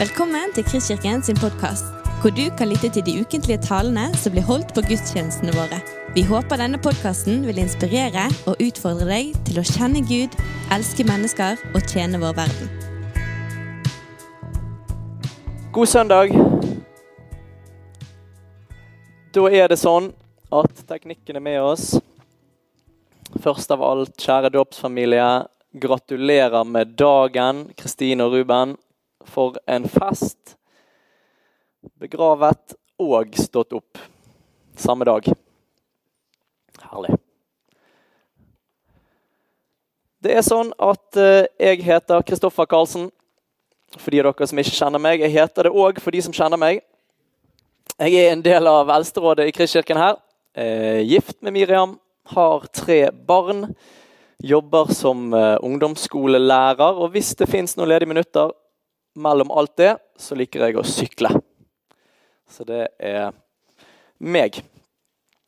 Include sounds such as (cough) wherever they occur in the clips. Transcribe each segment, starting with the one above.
Velkommen til Kristkirken sin podkast, hvor du kan lytte til de ukentlige talene som blir holdt på gudstjenestene våre. Vi håper denne podkasten vil inspirere og utfordre deg til å kjenne Gud, elske mennesker og tjene vår verden. God søndag. Da er det sånn at teknikken er med oss. Først av alt, kjære dåpsfamilie, gratulerer med dagen, Kristine og Ruben. For en fest. Begravet og stått opp samme dag. Herlig. Det er sånn at eh, jeg heter Kristoffer Karlsen. For de av dere som ikke kjenner meg. Jeg heter det òg for de som kjenner meg. Jeg er en del av eldsterådet i Kristkirken her. Eh, gift med Miriam, har tre barn. Jobber som eh, ungdomsskolelærer. Og hvis det fins noen ledige minutter mellom alt det, så liker jeg å sykle. Så det er meg.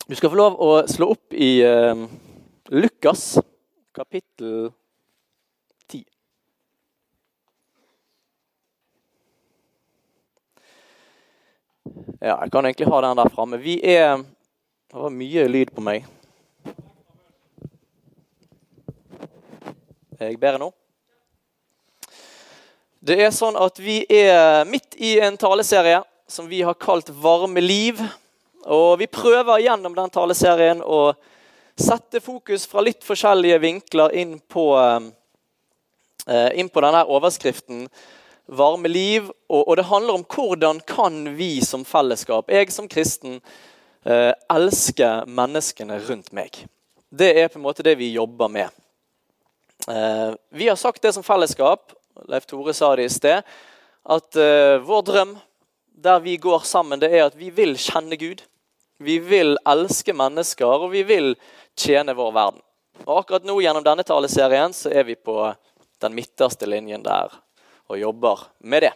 Du skal få lov å slå opp i eh, Lukas kapittel 10. Ja, jeg kan egentlig ha den der framme. Vi er Det var mye lyd på meg. Jeg bedre nå? Det er sånn at Vi er midt i en taleserie som vi har kalt 'Varme liv'. Og Vi prøver gjennom den taleserien å sette fokus fra litt forskjellige vinkler inn på, eh, inn på denne overskriften 'Varme liv'. Og, og, det handler om hvordan kan vi som fellesskap, jeg som kristen, eh, elske menneskene rundt meg. Det er på en måte det vi jobber med. Eh, vi har sagt det som fellesskap Leif Tore sa det i sted, at uh, vår drøm der vi går sammen, det er at vi vil kjenne Gud. Vi vil elske mennesker, og vi vil tjene vår verden. Og Akkurat nå gjennom denne taleserien så er vi på den midterste linjen der og jobber med det.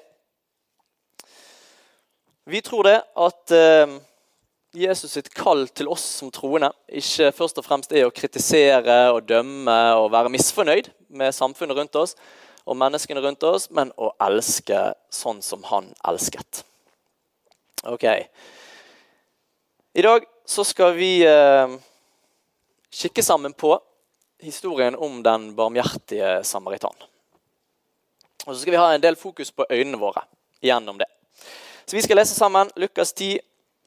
Vi tror det at uh, Jesus sitt kall til oss som troende ikke først og fremst er å kritisere og dømme og være misfornøyd med samfunnet rundt oss, og menneskene rundt oss, men å elske sånn som han elsket. Ok. I dag så skal vi eh, kikke sammen på historien om den barmhjertige samaritan. Og så skal vi ha en del fokus på øynene våre gjennom det. Så vi skal lese sammen Lukas 10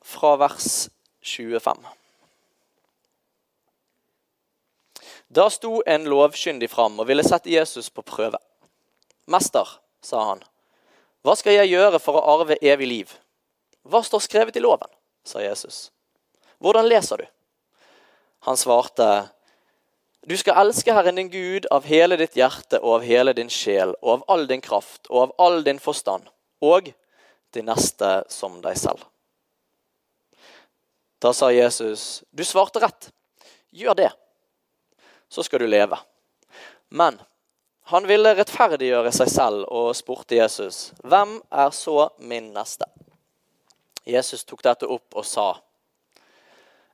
fra vers 25. Da sto en lovkyndig fram og ville sette Jesus på prøve. 'Mester', sa han, 'hva skal jeg gjøre for å arve evig liv?' 'Hva står skrevet i loven?' sa Jesus. 'Hvordan leser du?' Han svarte, 'Du skal elske Herren din Gud av hele ditt hjerte og av hele din sjel og av all din kraft og av all din forstand, og de neste som deg selv.' Da sa Jesus, 'Du svarte rett. Gjør det, så skal du leve.' Men han ville rettferdiggjøre seg selv og spurte Jesus, 'Hvem er så min neste?' Jesus tok dette opp og sa,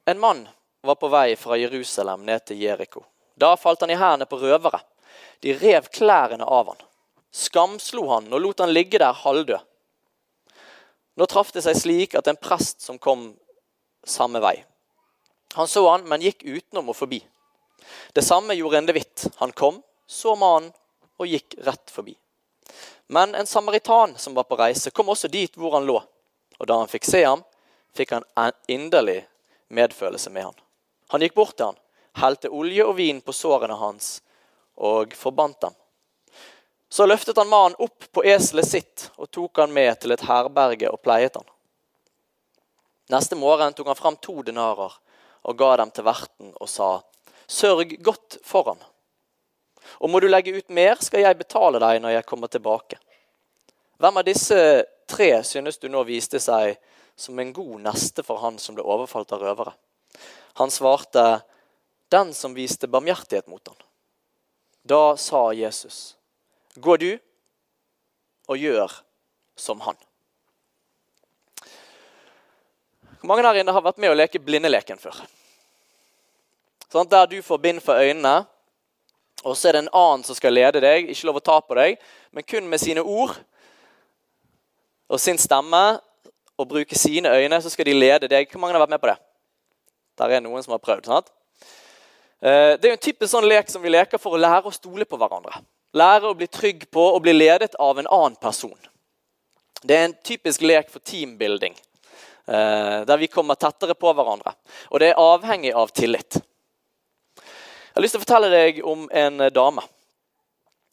'En mann var på vei fra Jerusalem ned til Jeriko. Da falt han i hendene på røvere. De rev klærne av han, skamslo han og lot han ligge der halvdød. Nå traff det seg slik at en prest som kom samme vei. Han så han, men gikk utenom og forbi. Det samme gjorde en levitt. Han kom, så mannen og gikk rett forbi. Men en samaritan som var på reise, kom også dit hvor han lå. Og da han fikk se ham, fikk han inderlig medfølelse med han. Han gikk bort til han, helte olje og vin på sårene hans og forbandt dem. Så løftet han mannen opp på eselet sitt og tok han med til et herberge og pleiet han. Neste morgen tok han fram to denarer og ga dem til verten og sa, Sørg godt for han og må du legge ut mer, skal jeg betale deg når jeg kommer tilbake. Hvem av disse tre synes du nå viste seg som en god neste for han som ble overfalt av røvere? Han svarte, den som viste barmhjertighet mot han. Da sa Jesus, gå du og gjør som han. Hvor mange her inne har vært med å leke blindeleken før? Sånn, der du får bind for øynene, og så er det en annen som skal lede deg. Ikke lov å ta på deg, men kun med sine ord og sin stemme og bruke sine øyne, så skal de lede deg. Hvor mange har vært med på det? Der er noen som har prøvd. sant? Eh, det er jo en typisk sånn lek som vi leker for å lære å stole på hverandre. Lære å bli trygg på å bli ledet av en annen person. Det er en typisk lek for teambuilding, eh, der vi kommer tettere på hverandre. Og det er avhengig av tillit. Jeg har lyst til å fortelle deg om en dame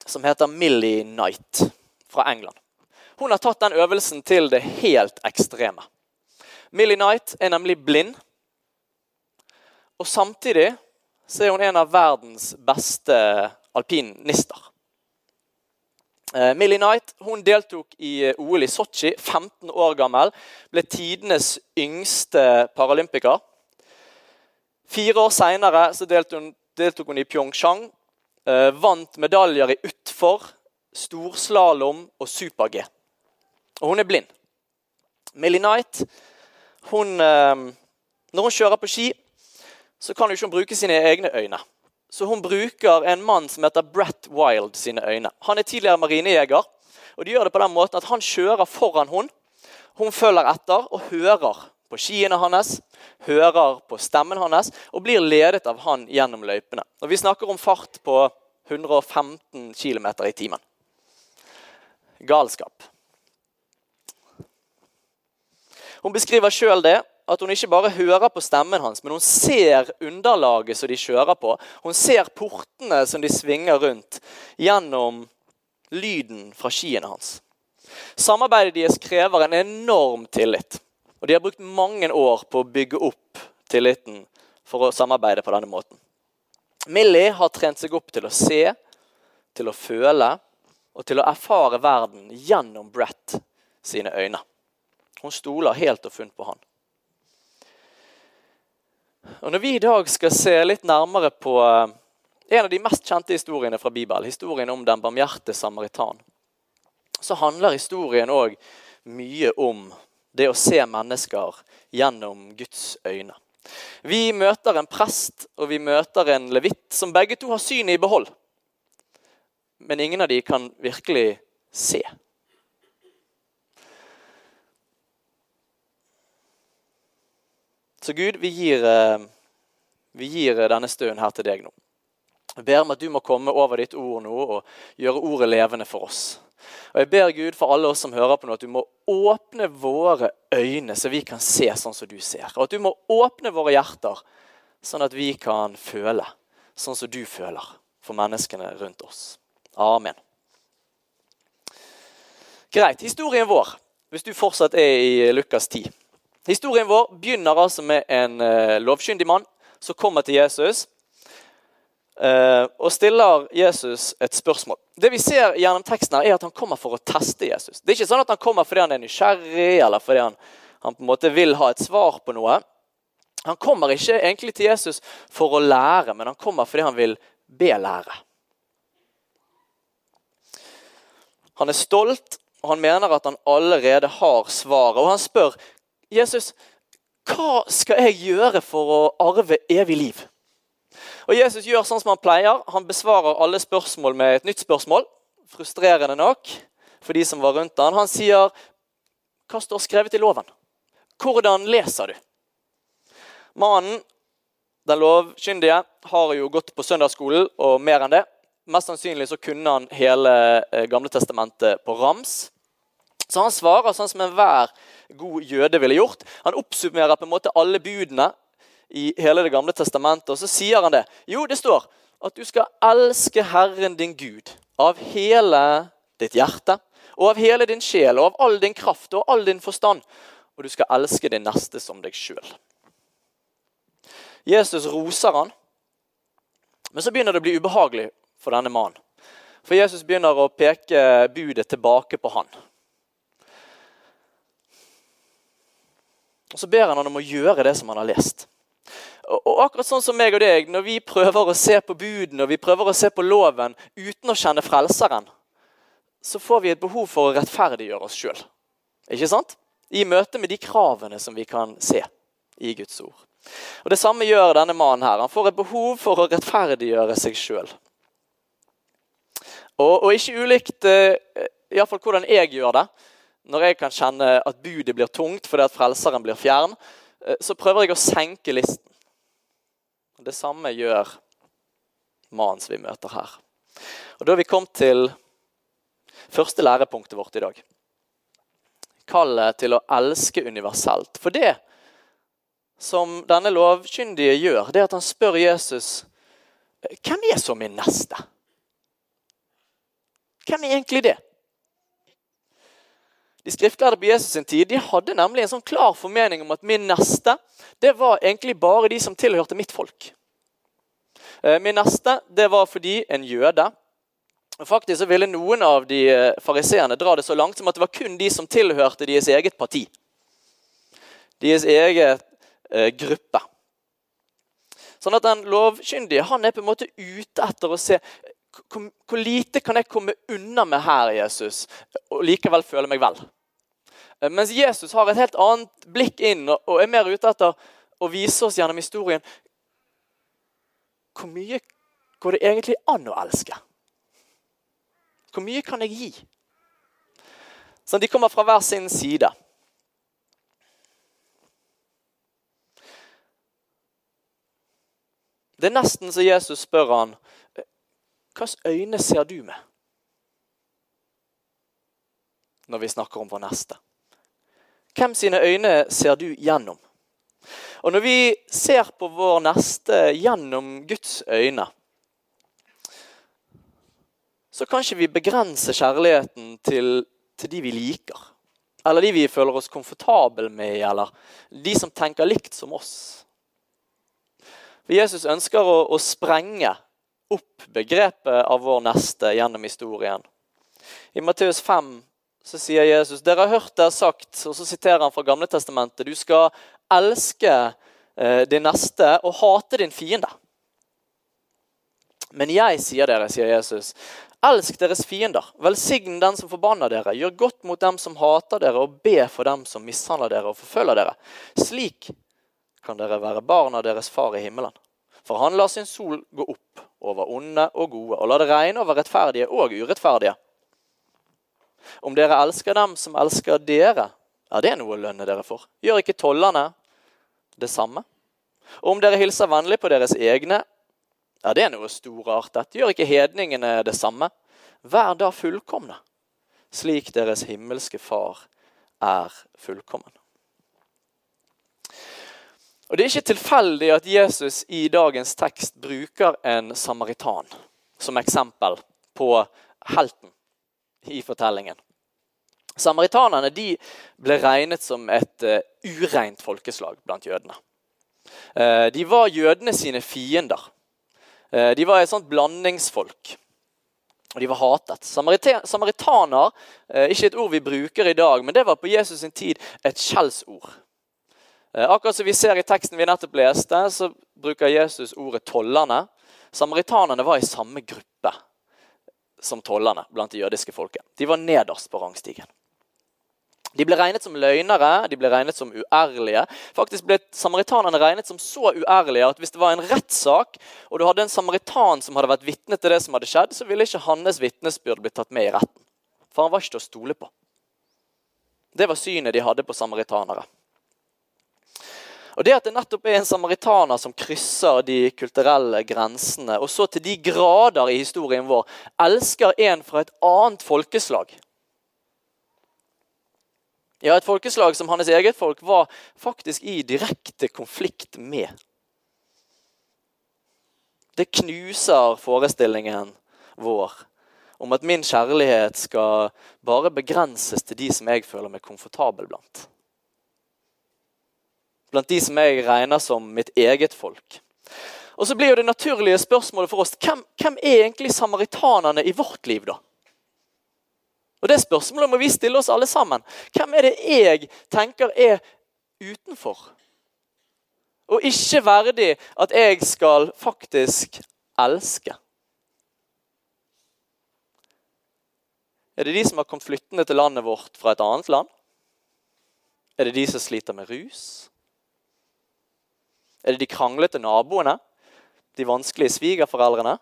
som heter Millie Knight fra England. Hun har tatt den øvelsen til det helt ekstreme. Millie Knight er nemlig blind. Og samtidig så er hun en av verdens beste alpinister. Eh, Millie Knight hun deltok i eh, OL i Sotsji, 15 år gammel. Ble tidenes yngste paralympiker. Fire år seinere deltok, deltok, hun i Pyeongchang. Eh, vant medaljer i utfor, storslalåm og super-G. Og hun er blind. Millie Knight hun, Når hun kjører på ski, så kan hun ikke bruke sine egne øyne. Så hun bruker en mann som heter Brett Wild sine øyne. Han er tidligere marinejeger. og de gjør det på den måten at Han kjører foran hun. Hun følger etter og hører på skiene hans, hører på stemmen hans og blir ledet av han gjennom løypene. Og Vi snakker om fart på 115 km i timen. Galskap. Hun beskriver sjøl det at hun ikke bare hører på stemmen hans, men hun ser underlaget som de kjører på. Hun ser portene som de svinger rundt, gjennom lyden fra skiene hans. Samarbeidet deres krever en enorm tillit. Og de har brukt mange år på å bygge opp tilliten for å samarbeide på denne måten. Millie har trent seg opp til å se, til å føle og til å erfare verden gjennom Brett sine øyne. Hun stoler helt og funnet på han. Og Når vi i dag skal se litt nærmere på eh, en av de mest kjente historiene fra Bibelen, historien om den barmhjerte samaritan, så handler historien òg mye om det å se mennesker gjennom Guds øyne. Vi møter en prest og vi møter en levitt som begge to har synet i behold. Men ingen av de kan virkelig se. Så Gud, vi gir, eh, vi gir denne stunden her til deg nå. Jeg ber om at du må komme over ditt ord nå og gjøre ordet levende for oss. Og Jeg ber Gud for alle oss som hører på nå, at du må åpne våre øyne, så vi kan se sånn som du ser. Og at du må åpne våre hjerter, sånn at vi kan føle sånn som du føler for menneskene rundt oss. Amen. Greit. Historien vår, hvis du fortsatt er i Lukas 10. Historien vår begynner altså med en uh, lovkyndig mann som kommer til Jesus og stiller Jesus et spørsmål. Det vi ser gjennom teksten her er at Han kommer for å teste Jesus. Det er ikke sånn at han kommer fordi han er nysgjerrig eller fordi han, han på en måte vil ha et svar på noe. Han kommer ikke egentlig til Jesus for å lære, men han kommer fordi han vil be lære. Han er stolt, og han mener at han allerede har svaret. Og han spør Jesus, hva skal jeg gjøre for å arve evig liv? Og Jesus gjør sånn som han pleier. Han besvarer alle spørsmål med et nytt spørsmål. Frustrerende nok for de som var rundt han. Han sier, 'Hva står skrevet i loven?' Hvordan leser du? Mannen, den lovkyndige, har jo gått på søndagsskolen og mer enn det. Mest sannsynlig så kunne han hele eh, Gamle testamentet på rams. Så han svarer sånn som enhver god jøde ville gjort. Han oppsummerer på en måte alle budene i hele Det gamle testamentet. Og så sier han det. Jo, det står at du skal elske Herren din Gud av hele ditt hjerte og av hele din sjel og av all din kraft og all din forstand. Og du skal elske din neste som deg sjøl. Jesus roser han, men så begynner det å bli ubehagelig for denne mannen. For Jesus begynner å peke budet tilbake på han. Og Så ber han han om å gjøre det som han har lest. Og akkurat sånn som meg og deg, Når vi prøver å se på budene og vi prøver å se på loven uten å kjenne Frelseren, så får vi et behov for å rettferdiggjøre oss sjøl. Ikke sant? I møte med de kravene som vi kan se i Guds ord. Og Det samme gjør denne mannen her. Han får et behov for å rettferdiggjøre seg sjøl. Og, og, ikke ulikt uh, iallfall hvordan jeg gjør det. når jeg kan kjenne at budet blir tungt fordi at frelseren blir fjern, eh, så prøver jeg å senke listen. Det samme gjør mannen som vi møter her. Og Da har vi kommet til første lærepunktet vårt i dag. Kallet til å elske universelt. For det som denne lovkyndige gjør, det er at han spør Jesus hvem er så min neste? Hvem er egentlig det? De skriftlærde på Jesus sin tid de hadde nemlig en sånn klar formening om at min neste det var egentlig bare de som tilhørte mitt folk. Eh, min neste det var fordi en jøde. Faktisk så ville noen av de eh, fariseerne dra det så langt som at det var kun de som tilhørte deres eget parti. Deres egen eh, gruppe. Sånn at den lovkyndige han er på en måte ute etter å se hvor, lite kan jeg komme unna med her, Jesus, og likevel føle meg vel? Eh, mens Jesus har et helt annet blikk inn og, er mer ute etter å vise oss gjennom historien hvor mye går det egentlig an å elske? Hvor mye kan jeg gi? Så De kommer fra hver sin side. Det er nesten så Jesus spør han Hvilke øyne ser du med? Når vi snakker om vår neste. Hvem sine øyne ser du gjennom? Og Når vi ser på vår neste gjennom Guds øyne, så kan ikke vi begrense kjærligheten til, til de vi liker. Eller de vi føler oss komfortable med, eller de som tenker likt som oss. For Jesus ønsker å, å sprenge opp begrepet av vår neste gjennom historien. I Matteus 5 så sier Jesus dere har hørt det sagt, og så siterer han fra Gamle Testamentet, du skal elske eh, din neste og hate din fiende. Men jeg sier dere, sier Jesus, elsk deres fiender. Velsign den som forbanner dere. Gjør godt mot dem som hater dere, og be for dem som mishandler dere og forfølger dere. Slik kan dere være barn av deres far i himmelen. For han lar sin sol gå opp over onde og gode, og lar det regne over rettferdige og urettferdige. Om dere elsker dem som elsker dere, er det noe å lønne dere for. Gjør ikke tollerne det samme? Og om dere hilser vennlig på deres egne, er det noe storartet. Gjør ikke hedningene det samme? Vær da fullkomne, slik deres himmelske Far er fullkommen. Og Det er ikke tilfeldig at Jesus i dagens tekst bruker en samaritan som eksempel på helten i fortellingen. Samaritanerne de ble regnet som et uh, ureint folkeslag blant jødene. Uh, de var jødene sine fiender. Uh, de var et sånt blandingsfolk. Og de var hatet. Samaritaner, ikke et ord vi bruker i dag, men det var på Jesus' sin tid et skjellsord. Eh, akkurat som vi ser i teksten vi nettopp leste, så bruker Jesus ordet tollerne. Samaritanerne var i samme gruppe som tollerne blant det jødiske folket. De var nederst på rangstigen. De ble regnet som løgnere, de ble regnet som uærlige. Faktisk ble samaritanerne regnet som så uærlige at hvis det var en rettssak, og du hadde en samaritan som hadde vært vitne til det som hadde skjedd, så ville ikke hans vitnesbyrd blitt tatt med i retten. For han var ikke til å stole på. Det var synet de hadde på samaritanere. Og det at det nettopp er en samaritaner som krysser de kulturelle grensene, og så til de grader i historien vår elsker en fra et annet folkeslag Ja, et folkeslag som hans eget folk var faktisk i direkte konflikt med. Det knuser forestillingen vår om at min kjærlighet skal bare begrenses til de som jeg føler meg komfortabel blant blant de som jeg regner som mitt eget folk. Og så blir jo det naturlige spørsmålet for oss hvem, hvem er egentlig samaritanerne i vårt liv, da? Og Det spørsmålet må vi stille oss alle sammen. Hvem er det jeg tenker er utenfor? Og ikke verdig at jeg skal faktisk elske? Er det de som har kommet flyttende til landet vårt fra et annet land? Er det de som sliter med rus? Er det de kranglete naboene? De vanskelige svigerforeldrene?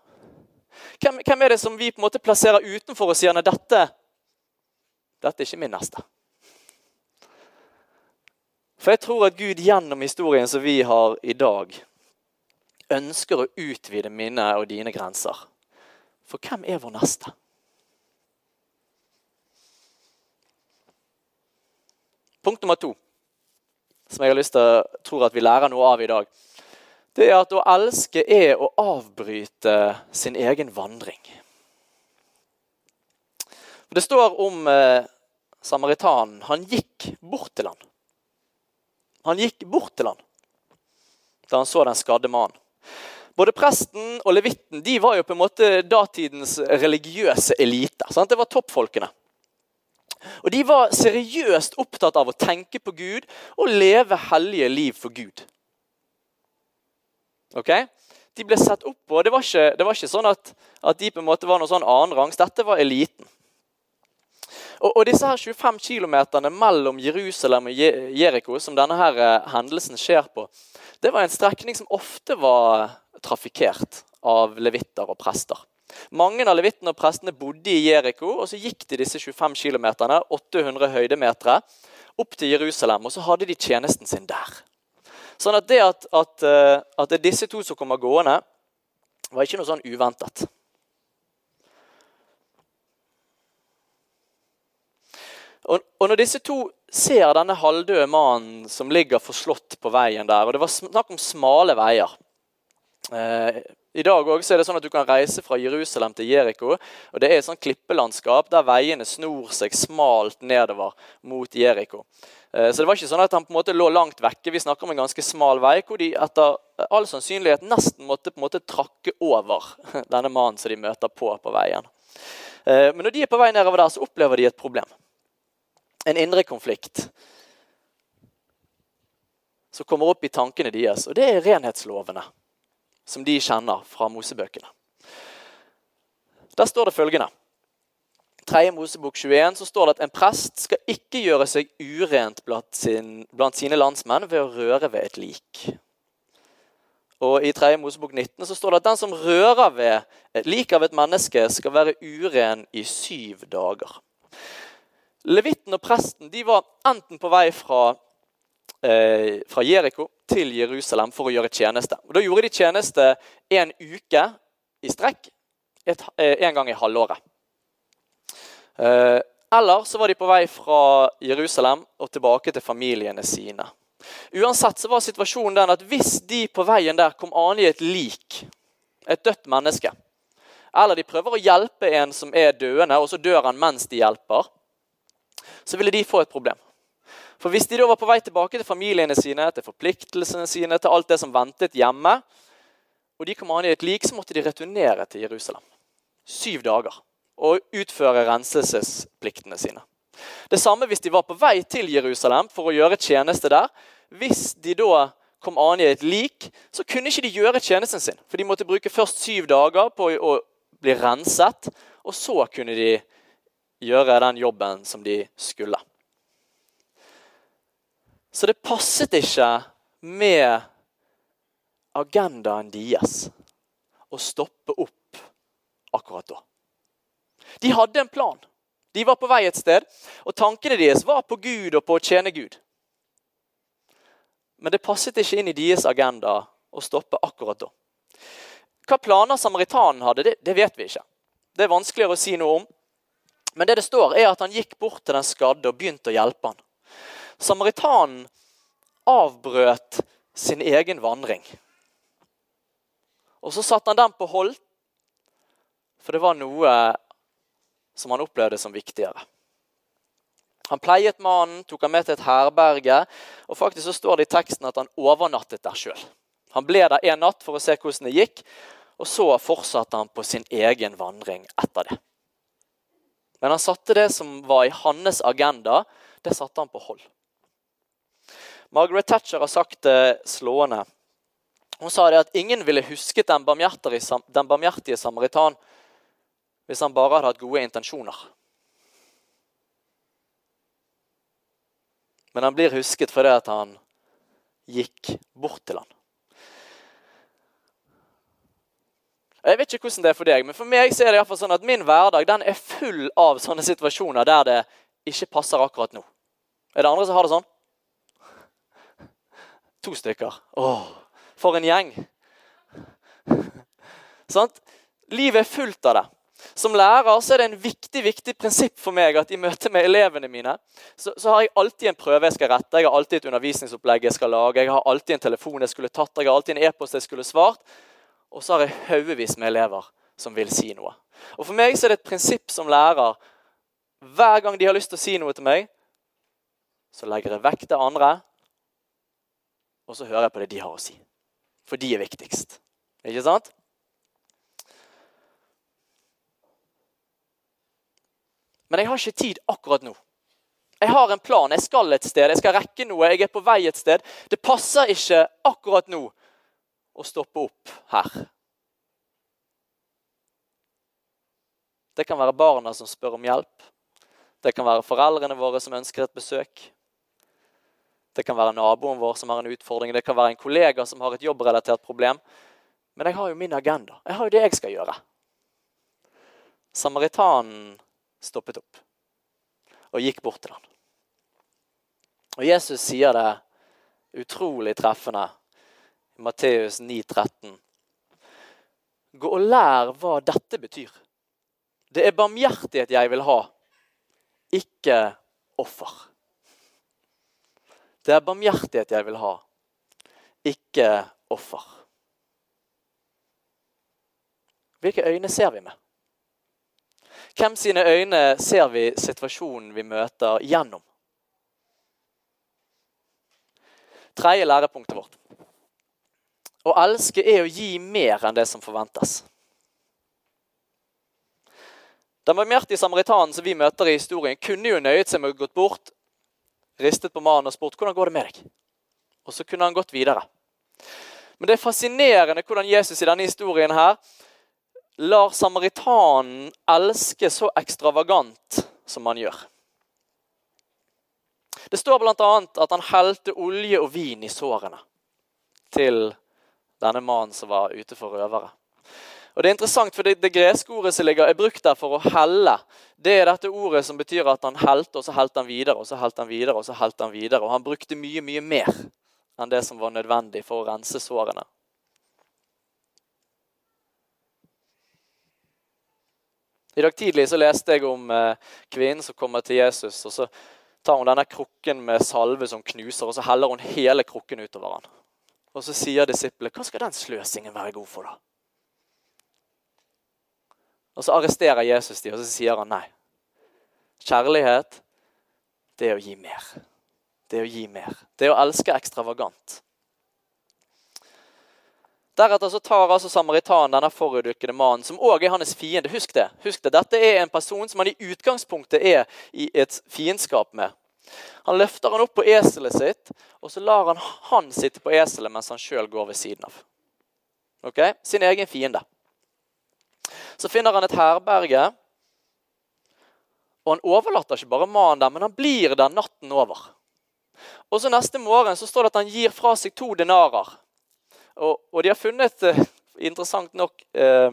Hvem, hvem, er det som vi på en måte plasserer utenfor og sier at dette, dette er ikke min neste? For jeg tror at Gud gjennom historien som vi har i dag, ønsker å utvide mine og dine grenser. For hvem er vår neste? Punkt nummer to, som jeg har lyst til tror at vi lærer noe av i dag, det er at å elske er å avbryte sin egen vandring. Det står om eh, samaritanen. Han gikk bort til han. Han gikk bort til han da han så den skadde mannen. Både presten og levitten de var jo på en måte datidens religiøse elite. Sant? Det var toppfolkene. Og De var seriøst opptatt av å tenke på Gud og leve hellige liv for Gud. Ok? De ble sett opp på. Det var ikke, det var ikke sånn at, at, de på en måte var noe sånn annenrangs. Dette var eliten. Og, og disse her 25 km mellom Jerusalem og Jeriko, som denne her eh, hendelsen skjer på, det var en strekning som ofte var trafikkert av levitter og prester. Mange av levittene og prestene bodde i Jeriko, og så gikk de disse 25 km, 800 høydemetere, opp til Jerusalem, og så hadde de tjenesten sin der. Sånn at det at, at, eh, at det er disse to som kommer gående, var ikke noe sånn uventet. Og, når disse to ser denne halvdøde mannen som ligger forslått på veien der Og det var snakk om smale veier. Eh, I dag også er det sånn at du kan reise fra Jerusalem til Jeriko. og Det er et sånt klippelandskap der veiene snor seg smalt nedover mot Jeriko. Eh, så det var ikke sånn at han på en måte lå langt vekke. Vi snakker om en ganske smal vei hvor de etter all sannsynlighet nesten måtte på en måte trakke over (laughs) denne mannen som de møter på på veien. Eh, men når de er på vei nedover der, så opplever de et problem en indre konflikt som kommer opp i tankene deres. Og det er renhetslovene som de kjenner fra Mosebøkene. Der står det følgende. 3. Mosebok 21 så står det at en prest skal ikke gjøre seg urent blant, sin, blant sine landsmenn ved å røre ved et lik. Og I 3. Mosebok 19 så står det at den som rører ved et lik av et menneske, skal være uren i syv dager. Levitten og presten de var enten på vei fra, eh, fra Jeriko til Jerusalem for å gjøre tjeneste. Og Da gjorde de tjeneste en uke i strekk et, eh, en gang i halvåret. Eh, eller så var de på vei fra Jerusalem og tilbake til familiene sine. Uansett så var situasjonen den at hvis de på veien der kom an i et lik, et dødt menneske, eller de prøver å hjelpe en som er døende, og så dør han mens de hjelper, så ville de få et problem. For Hvis de da var på vei tilbake til familiene sine, til forpliktelsene sine, til alt det som ventet hjemme, og de kom an i et lik, så måtte de returnere til Jerusalem. Syv dager. Og utføre renselsespliktene sine. Det samme hvis de var på vei til Jerusalem for å gjøre tjeneste der. Hvis de da kom an i et lik, så kunne ikke de gjøre tjenesten sin. For de måtte bruke først syv dager på å bli renset, og så kunne de gjøre den jobben som de skulle. Så det passet ikke med agendaen deres å stoppe opp akkurat da. De hadde en plan. De var på vei et sted, og tankene deres var på Gud og på å tjene Gud. Men det passet ikke inn i deres agenda å stoppe akkurat da. Hva planer samaritanen hadde, det, det vet vi ikke. Det er vanskeligere å si noe om. Men det det står, er at han gikk bort til den skadde og begynte å hjelpe han. Samaritanen avbrøt sin egen vandring. Og så satte han den på hold, for det var noe som han opplevde som viktigere. Han pleiet mannen, tok han med til et herberge, og faktisk så står det i teksten at han overnattet der sjøl. Han ble der en natt for å se hvordan det gikk, og så fortsatte han på sin egen vandring etter det. Men han satte det som var i hans agenda, det satte han på hold. Margaret Thatcher har sagt det slående. Hun sa det at ingen ville husket den barmhjertige, den barmhjertige samaritan hvis han bare hadde hatt gode intensjoner. Men han blir husket fordi han gikk bort til han. Jeg vet ikke hvordan det er for deg, men for meg så er det i fall sånn at min hverdag den er full av sånne situasjoner der det ikke passer akkurat nå. Er det andre som har det sånn? To stykker. Åh, for en gjeng. (laughs) Sant? Livet er fullt av det. Som lærer så er det en viktig viktig prinsipp for meg at i møte med elevene mine så, så, har jeg alltid en prøve jeg skal rette, jeg har alltid et undervisningsopplegg jeg skal lage, jeg har alltid en telefon jeg skulle tatt, jeg har alltid en e-post jeg skulle svart. Og så har jeg haugevis med elever som vil si noe. Og For meg så er det et prinsipp som lærer. Hver gang de har lyst til å si noe til meg, så legger jeg vekk det andre, og så hører jeg på det de har å si. For de er viktigst. Ikke sant? Men jeg har ikke tid akkurat nå. Jeg har en plan, jeg skal et sted, jeg skal rekke noe, jeg er på vei et sted. Det passer ikke akkurat nå å stoppe opp her. Det kan være barna som spør om hjelp. Det kan være foreldrene våre som ønsker et besøk. Det kan være naboen vår som har en utfordring. Det kan være en kollega som har et jobbrelatert problem. Men jeg har jo min agenda. Jeg har jo det jeg skal gjøre. Samaritanen stoppet opp og gikk bort til ham. Og Jesus sier det utrolig treffende i Matteus 9, 13. Gå og lær hva dette betyr. Det er barmhjertighet jeg vil ha, ikke offer. Det er barmhjertighet jeg vil ha, ikke offer. Hvilke øyne ser vi med? Hvem sine øyne ser vi situasjonen vi møter, gjennom? Tredje lærepunktet vårt. Å elske er å gi mer enn det som forventes. Den barmhjertige samaritanen som vi møter i historien, kunne jo nøyet seg med å gått bort, ristet på mannen og spurt hvordan går det med deg. Og så kunne han gått videre. Men det er fascinerende hvordan Jesus i denne historien her lar samaritanen elske så ekstravagant som han gjør. Det står bl.a. at han helte olje og vin i sårene til denne mannen som var ute for røvere. Og Det er interessant, for det, det greske ordet som ligger, er brukt der for å helle. Det er dette ordet som betyr at han helte, og så helte han videre, og så helte han videre, og så helte han videre. Og han brukte mye, mye mer enn det som var nødvendig for å rense sårene. I dag tidlig så leste jeg om eh, kvinnen som kommer til Jesus. og Så tar hun denne krukken med salve som knuser, og så heller hun hele krukken utover han. Og så sier disiplene, hva skal den sløsingen være god for, da? Og så arresterer Jesus dem, og så sier han nei. Kjærlighet, det er å gi mer. Det er å gi mer. Det er å elske ekstravagant. Deretter så tar altså samaritanen denne forulykkede mannen, som òg er hans fiende. Husk det. Husk det. Dette er en person som han i utgangspunktet er i et fiendskap med. Han løfter han opp på eselet sitt, og så lar han han sitte på eselet mens han sjøl går ved siden av. Ok? Sin egen fiende. Så finner han et herberge, og han overlater ikke bare mannen der, men han blir der natten over. Og så Neste morgen så står det at han gir fra seg to denarer. Og, og de har funnet, eh, interessant nok, eh,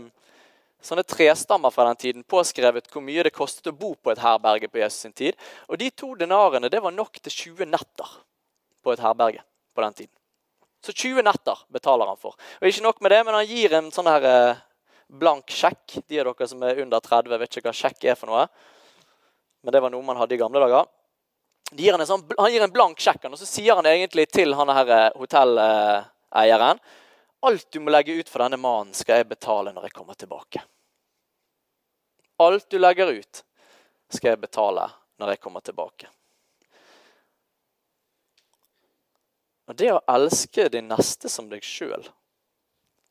sånne trestammer fra den tiden påskrevet hvor mye det kostet å bo på et herberge på Jesus sin tid. Og de to denarene det var nok til 20 netter på et herberge på den tiden. Så 20 netter betaler han for. Og ikke nok med det, men han gir en sånn her eh, blank sjekk. De av dere som er under 30, vet ikke hva sjekk er for noe. Men det var noe man hadde i gamle dager. Gir sånn, han gir en blank sjekk, og så sier han egentlig til han her eh, hotelleieren Alt du må legge ut for denne mannen, skal jeg betale når jeg kommer tilbake. Alt du legger ut, skal jeg betale når jeg kommer tilbake. Og Det å elske din neste som deg sjøl,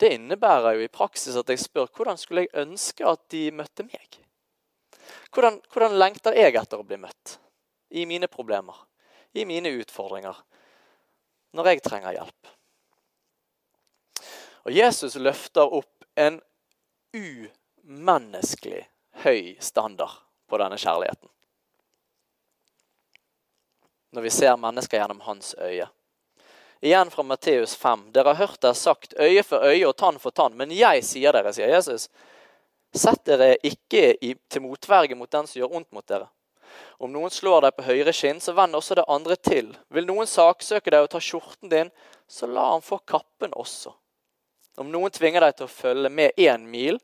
det innebærer jo i praksis at jeg spør hvordan skulle jeg ønske at de møtte meg? Hvordan, hvordan lengter jeg etter å bli møtt? I mine problemer, i mine utfordringer, når jeg trenger hjelp. Og Jesus løfter opp en umenneskelig høy standard på denne kjærligheten. Når vi ser mennesker gjennom hans øye. Igjen fra Matteus 5. Dere har hørt det sagt øye for øye og tann for tann. Men jeg sier dere, sier Jesus, sett dere ikke i, til motverge mot den som gjør ondt mot dere. Om noen slår deg på høyre skinn, så vend også det andre til. Vil noen saksøke deg og ta skjorten din, så la han få kappen også. Om noen tvinger deg til å følge med én mil,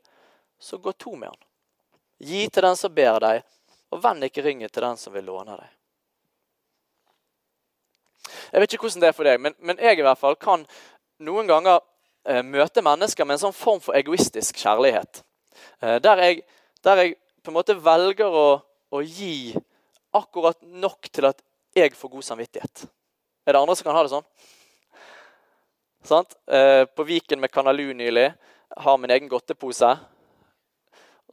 så gå to med han. Gi til den som ber deg, og vend ikke ryggen til den som vil låne deg. Jeg vet ikke hvordan det er for deg, men, men jeg i hvert fall kan noen ganger eh, møte mennesker med en sånn form for egoistisk kjærlighet. Eh, der, jeg, der, jeg, på en måte velger å, å, gi akkurat nok til at jeg får god samvittighet. Er det andre som kan ha det sånn? Eh, på Viken med Kanalu nylig har min egen godtepose.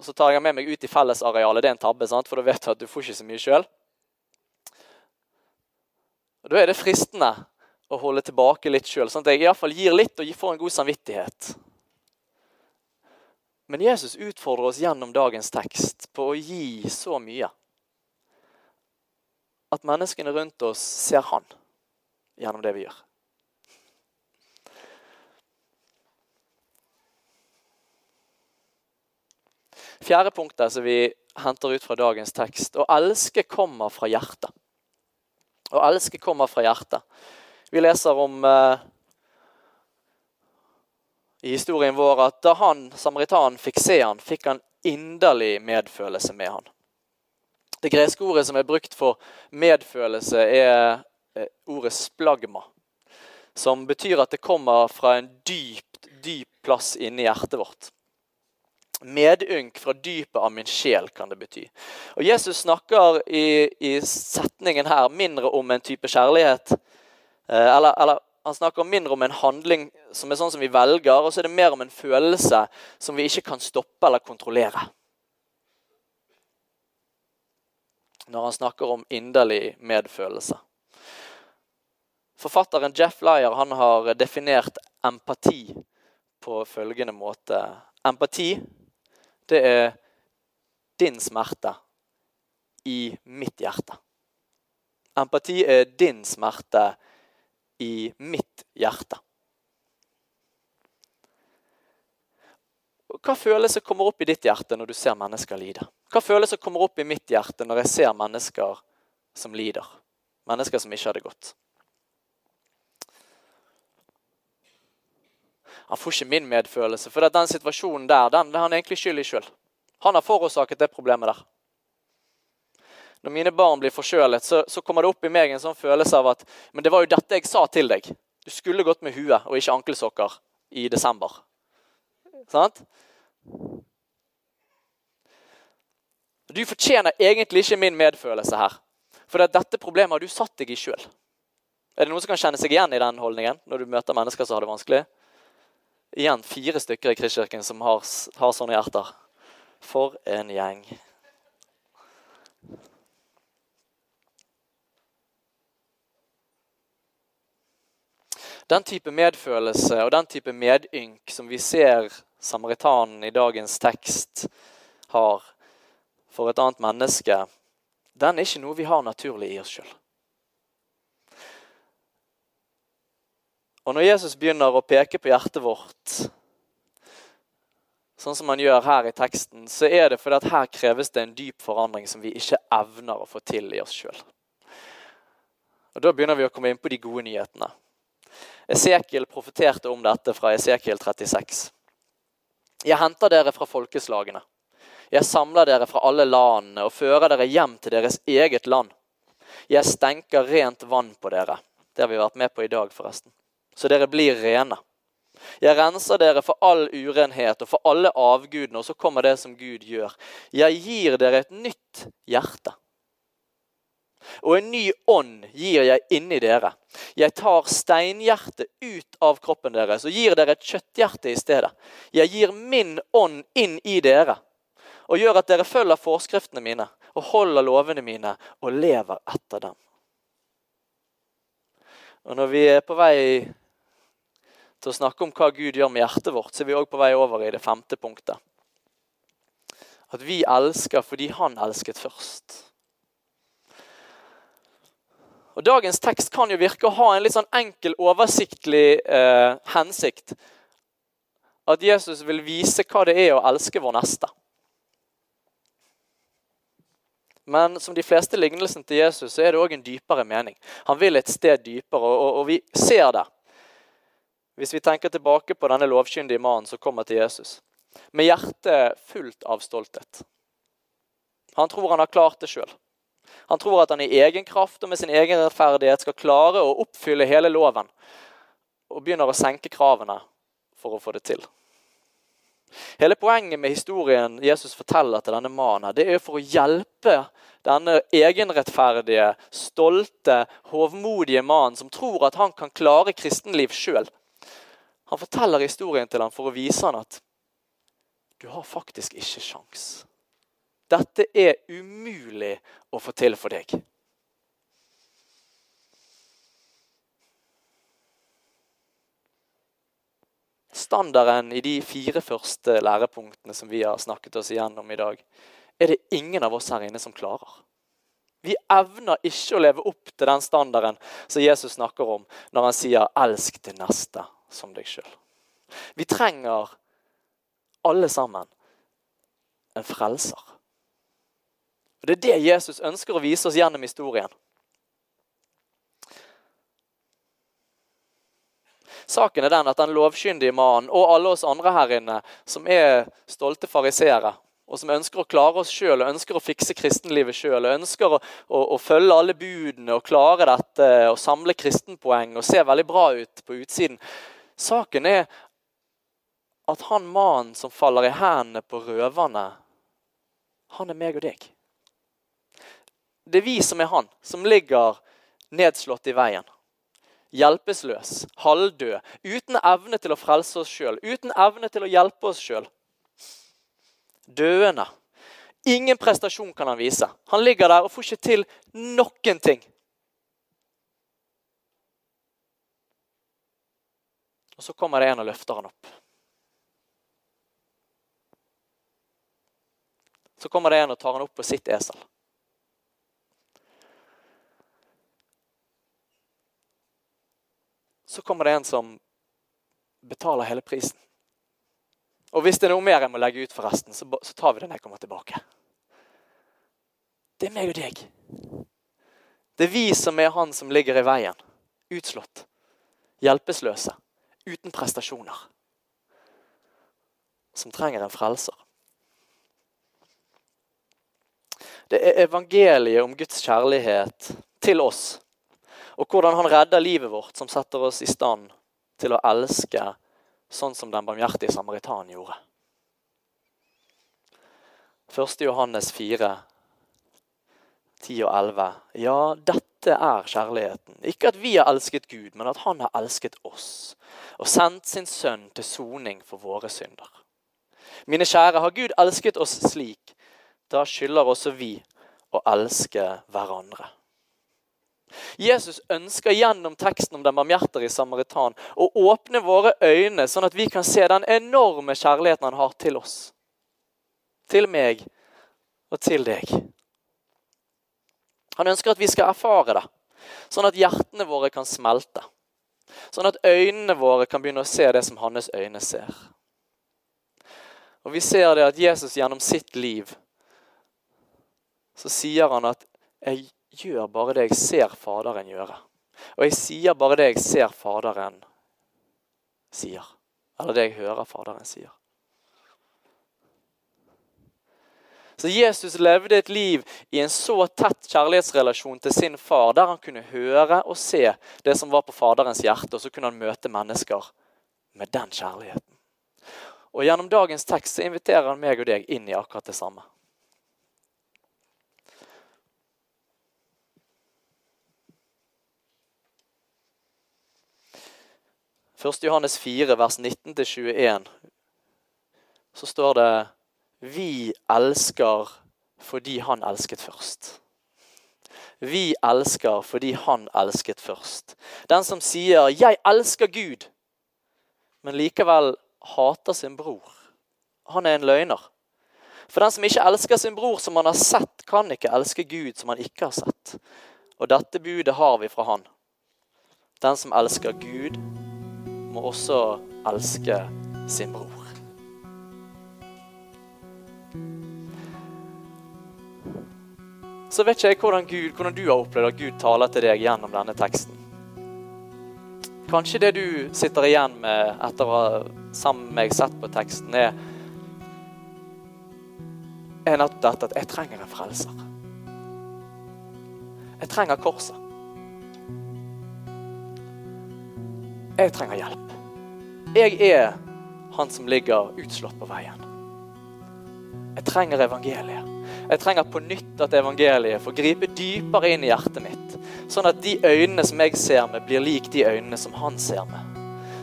Og Så tar jeg med meg ut i fellesarealet. Det er en tabbe, sant? for da vet du at du får ikke så mye sjøl. Da er det fristende å holde tilbake litt sjøl, sånn at jeg iallfall gir litt og får en god samvittighet. Men Jesus utfordrer oss gjennom dagens tekst på å gi så mye at menneskene rundt oss ser Han gjennom det vi gjør. Fjerde punktet som vi henter ut fra dagens tekst. Å elske kommer fra hjertet. Å elske kommer fra hjertet. Vi leser om eh, i historien vår at da han, samaritanen fikk se han, fikk han inderlig medfølelse med han. Det greske ordet som er brukt for medfølelse, er eh, ordet splagma. Som betyr at det kommer fra en dypt, dyp plass inni hjertet vårt. Medynk fra dypet av min sjel, kan det bety. Og Jesus snakker i, i setningen her mindre om en type kjærlighet. Eh, eller, eller, han snakker mindre om en handling som er sånn som vi velger, og så er det mer om en følelse som vi ikke kan stoppe eller kontrollere. Når han snakker om inderlig medfølelse. Forfatteren Jeff Lyer han har definert empati på følgende måte. Empati det er din smerte i mitt hjerte. Empati er din smerte i mitt hjerte. Hva følelser kommer opp i ditt hjerte når du ser mennesker lide? Hva følelser kommer opp i mitt hjerte når jeg ser mennesker som lider? Mennesker som ikke har det godt? Han får ikke min medfølelse, for den situasjonen der den er han egentlig skyld i sjøl. Han har forårsaket det problemet der. Når mine barn blir forkjølet, så, så, kommer det opp i meg en sånn følelse av at Men det var jo dette jeg sa til deg. Du skulle gått med huet og ikke ankelsokker i desember. Sant? Du fortjener egentlig ikke min medfølelse her. For dette problemet har du satt deg i sjøl. Er det noen som kan kjenne seg igjen i den holdningen når du møter mennesker som har det vanskelig? Igjen fire stykker i Kristkirken som har, har sånne hjerter. For en gjeng. Den type medfølelse og den type medynk som vi ser samaritanen i dagens tekst har for et annet menneske, den er ikke noe vi har naturlig i oss sjøl. Og når Jesus begynner å peke på hjertet vårt, sånn som han gjør her i teksten, så er det fordi at her kreves det en dyp forandring som vi ikke evner å få til i oss sjøl. Og Da begynner vi å komme inn på de gode nyhetene. Esekiel profeterte om dette fra Esekiel 36. Jeg henter dere fra folkeslagene. Jeg samler dere fra alle landene og fører dere hjem til deres eget land. Jeg stenker rent vann på dere. Det har vi vært med på i dag, forresten så dere blir rene. Jeg renser dere for all urenhet og for alle avgudene, og så kommer det som Gud gjør. Jeg gir dere et nytt hjerte. Og en ny ånd gir jeg inni dere. Jeg tar steinhjertet ut av kroppen deres og gir dere et kjøtthjerte i stedet. Jeg gir min ånd inn i dere og gjør at dere følger forskriftene mine og holder lovene mine og lever etter dem. Og Når vi er på vei til å snakke om hva Gud gjør med hjertet vårt, så er vi òg på vei over i det femte punktet. At vi elsker fordi Han elsket først. Og Dagens tekst kan jo virke å ha en litt sånn enkel, oversiktlig eh, hensikt. At Jesus vil vise hva det er å elske vår neste. Men som de fleste lignelsene til Jesus, så er det òg en dypere mening. Han vil et sted dypere, og, og, og vi ser det. Hvis vi tenker tilbake på denne lovkyndige mannen som kommer til Jesus, med hjertet fullt av stolthet. Han tror han har klart det sjøl. Han tror at han i egen kraft og med sin egen rettferdighet skal klare å oppfylle hele loven, og begynner å senke kravene for å få det til. Hele poenget med historien Jesus forteller til denne mannen, det er for å hjelpe denne egenrettferdige, stolte, hovmodige mannen som tror at han kan klare kristenliv sjøl. Han forteller historien til ham for å vise ham at du har faktisk ikke sjans. Dette er umulig å få til for deg. standarden i de fire første lærepunktene som vi har snakket oss igjennom i dag, er det ingen av oss her inne som klarer. Vi evner ikke å leve opp til den standarden som Jesus snakker om når han sier 'elsk til neste som deg sjøl'. Vi trenger alle sammen en frelser. Og Det er det Jesus ønsker å vise oss gjennom historien. Saken er den at den lovkyndige mannen og alle oss andre her inne som er stolte fariseere, og som ønsker å klare oss sjøl og ønsker å fikse kristenlivet sjøl, og ønsker å, å, å, følge alle budene og klare dette og samle kristenpoeng og se veldig bra ut på utsiden. Saken er at han mannen som faller i hendene på røverne, han er meg og deg. Det er vi som er han, som ligger nedslått i veien hjelpeløs, halvdød, uten evne til å frelse oss sjøl, uten evne til å hjelpe oss sjøl. Døende. Ingen prestasjon kan han vise. Han ligger der og får ikke til noen ting. Og så kommer det en og løfter han opp. Så kommer det en og tar han opp på sitt esel. så kommer det en som betaler hele prisen. Og hvis det er noe mer jeg må legge ut, forresten, så, så tar vi det når jeg kommer tilbake. Det er meg og deg. Det er vi som er han som ligger i veien. Utslått. Hjelpeløse. Uten prestasjoner. Som trenger en frelser. Det er evangeliet om Guds kjærlighet til oss og hvordan han redder livet vårt, som setter oss i stand til å elske sånn som den barmhjertige samaritan gjorde. 1. Johannes 4, 10 og 11. Ja, dette er kjærligheten. Ikke at vi har elsket Gud, men at han har elsket oss og sendt sin sønn til soning for våre synder. Mine kjære, har Gud elsket oss slik, da skylder også vi å elske hverandre. Jesus ønsker gjennom teksten om den barmhjertige samaritan å åpne våre øyne, sånn at vi kan se den enorme kjærligheten han har til oss. Til meg og til deg. Han ønsker at vi skal erfare det, sånn at hjertene våre kan smelte. Sånn at øynene våre kan begynne å se det som hans øyne ser. Og Vi ser det at Jesus gjennom sitt liv så sier han at 'jeg gjør bare det jeg ser Faderen gjøre. Og jeg sier bare det jeg ser Faderen sier. Eller det jeg hører Faderen sier. Så Jesus levde et liv i en så tett kjærlighetsrelasjon til sin far, der han kunne høre og se det som var på Faderens hjerte, og så kunne han møte mennesker med den kjærligheten. Og Gjennom dagens tekst så inviterer han meg og deg inn i akkurat det samme. 1. Johannes 4, vers 19-21, så står det Vi elsker fordi han elsket først. Vi elsker fordi han elsket først. Den som sier 'Jeg elsker Gud', men likevel hater sin bror, han er en løgner. For den som ikke elsker sin bror som han har sett, kan ikke elske Gud som han ikke har sett. Og dette budet har vi fra han. Den som elsker Gud, må også elske sin bror. Så vet ikke jeg hvordan, Gud, hvordan du har opplevd at Gud taler til deg gjennom denne teksten. Kanskje det du sitter igjen med etter å ha sammen med meg sett på teksten, er, er nettopp dette at jeg trenger en frelser. Jeg trenger korset. Jeg trenger hjelp. Jeg er han som ligger utslått på veien. Jeg trenger evangeliet. Jeg trenger på nytt at evangeliet får gripe dypere inn i hjertet mitt. Sånn at de øynene som jeg ser med, blir lik de øynene som han ser med.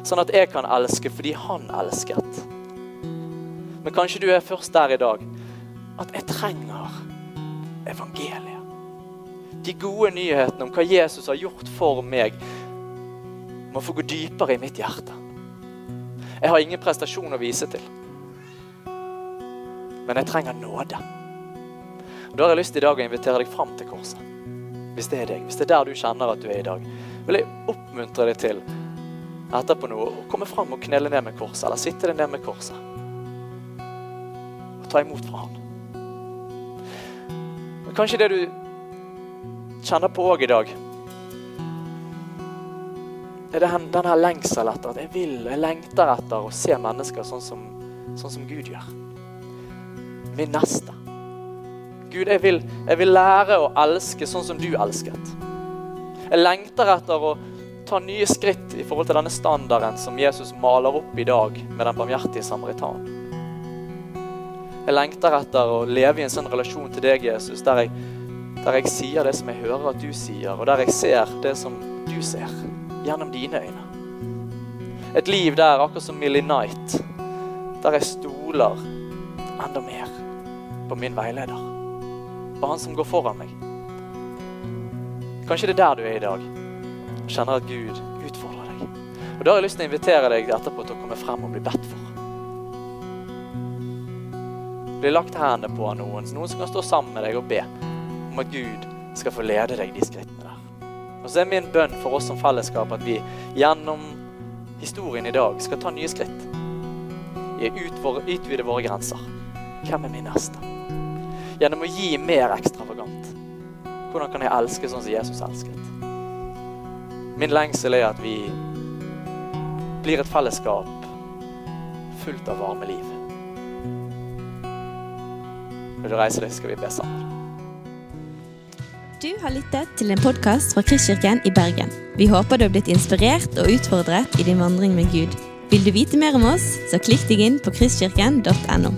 Sånn at jeg kan elske fordi han elsket. Men kanskje du er først der i dag at jeg trenger evangeliet. De gode nyhetene om hva Jesus har gjort for meg, må få gå dypere i mitt hjerte. Jeg har ingen prestasjon å vise til. Men jeg trenger nåde. Da har jeg lyst i dag å invitere deg fram til korset. Hvis det er deg, hvis det er der du kjenner at du er i dag, vil jeg oppmuntre deg til etterpå nå å komme fram og knele ned med korset, eller sitte deg ned med korset. Og ta imot fra han. Men kanskje det du kjenner på òg i dag, er den, denne lengsel etter at jeg vil, jeg lengter etter å se mennesker sånn som, sånn som Gud gjør. Min neste. Gud, jeg vil, jeg vil lære å elske sånn som du elsket. Jeg lengter etter å ta nye skritt i forhold til denne standarden som Jesus maler opp i dag med den barmhjertige samaritan. Jeg lengter etter å leve i en sånn relasjon til deg, Jesus, der jeg, der jeg sier det som jeg hører at du sier, og der jeg ser det som du ser gjennom dine øyne. Et liv der, akkurat som Millie Knight, der jeg stoler enda mer på min veileder. På han som går foran meg. Kanskje det er der du er i dag. Og kjenner at Gud utfordrer deg. Og Da har jeg lyst til å invitere deg etterpå til å komme frem og bli bedt for. Bli lagt hendene på av noen, noen som kan stå sammen med deg og be om at Gud skal få lede deg de skrittene der. Og så er min bønn for oss som fellesskap at vi gjennom historien i dag skal ta nye skritt. I å utvide våre grenser. Hvem er min neste? Gjennom å gi mer ekstravagant. Hvordan kan jeg elske sånn som Jesus elsket? Min lengsel er at vi blir et fellesskap fullt av varme liv. Vil du reise deg, skal vi be sammen. Du har lyttet til en podkast fra Kristkirken i Bergen. Vi håper du har blitt inspirert og utfordret i din vandring med Gud. Vil du vite mer om oss, så klikk deg inn på kristkirken.no.